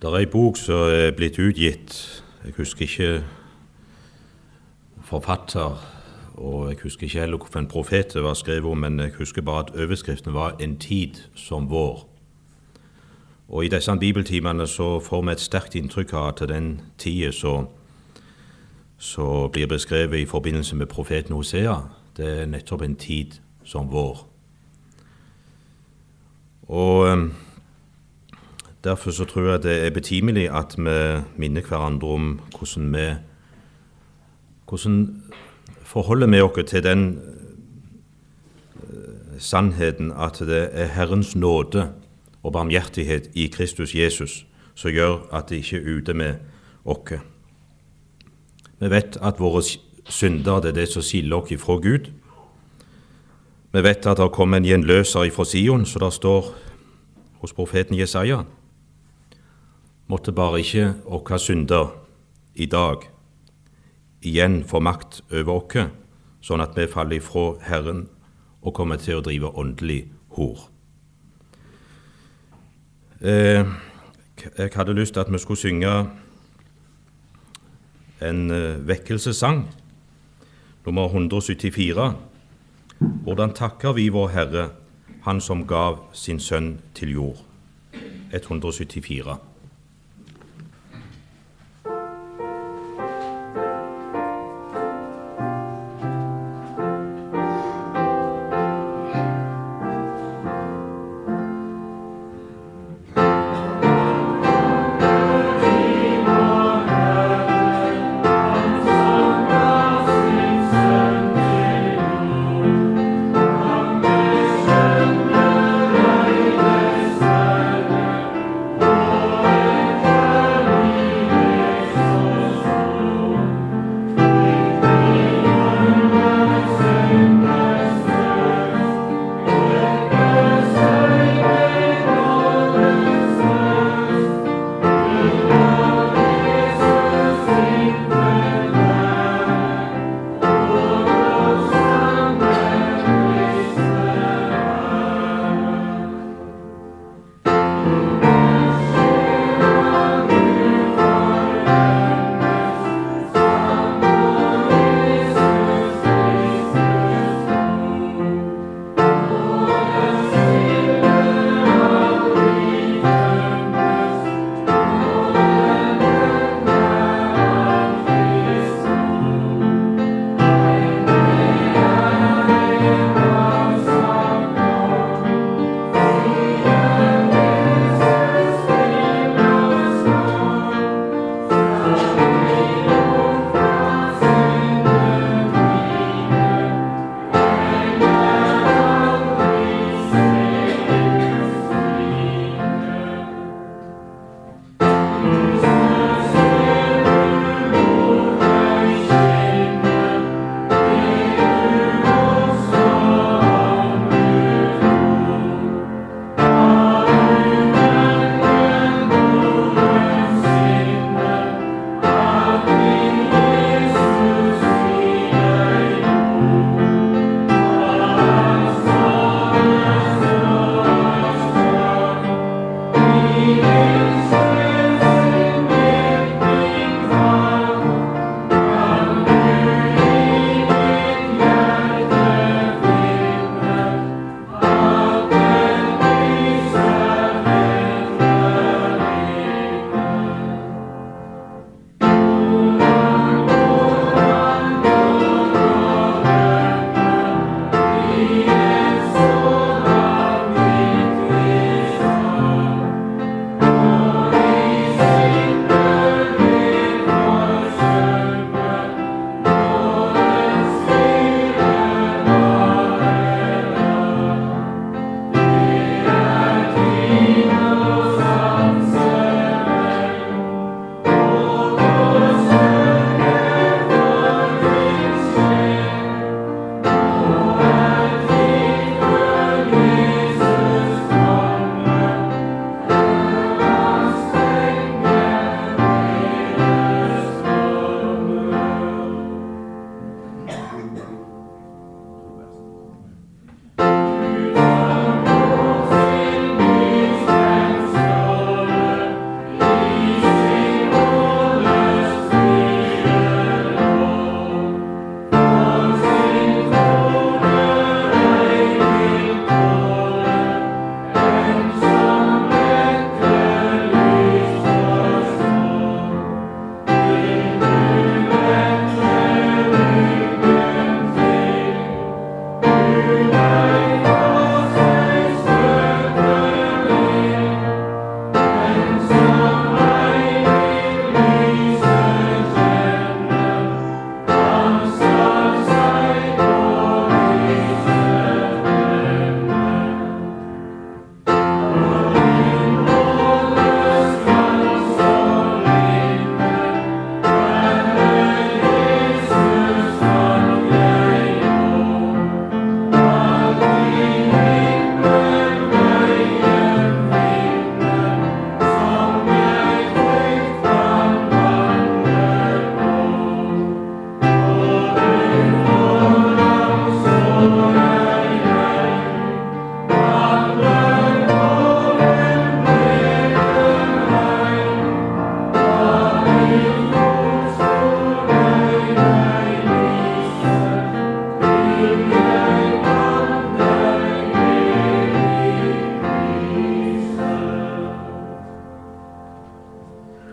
Det er ei bok som er blitt utgitt. Jeg husker ikke forfatter, og jeg husker ikke heller hvorfor en profet det var skrevet om, men jeg husker bare at overskriften var 'En tid som vår'. Og I disse bibeltimene så får vi et sterkt inntrykk av at den tida så som blir beskrevet i forbindelse med profeten Hosea, det er nettopp en tid som vår. Og eh, Derfor så tror jeg det er betimelig at vi minner hverandre om hvordan vi hvordan forholder vi oss til den eh, sannheten at det er Herrens nåde og barmhjertighet i Kristus Jesus som gjør at det ikke er ute med oss. Vi vet at våre synder det er det som skiller oss ifra Gud. Vi vet at det har kommet en gjenløser ifra Sion, så det står hos profeten Jesaja. Måtte bare ikke våre synder i dag igjen få makt over oss, sånn at vi faller ifra Herren og kommer til å drive åndelig hor. Eh, jeg hadde lyst til at vi skulle synge en eh, vekkelsessang, nummer 174. Hvordan takker vi vår Herre, Han som gav sin sønn til jord? 174.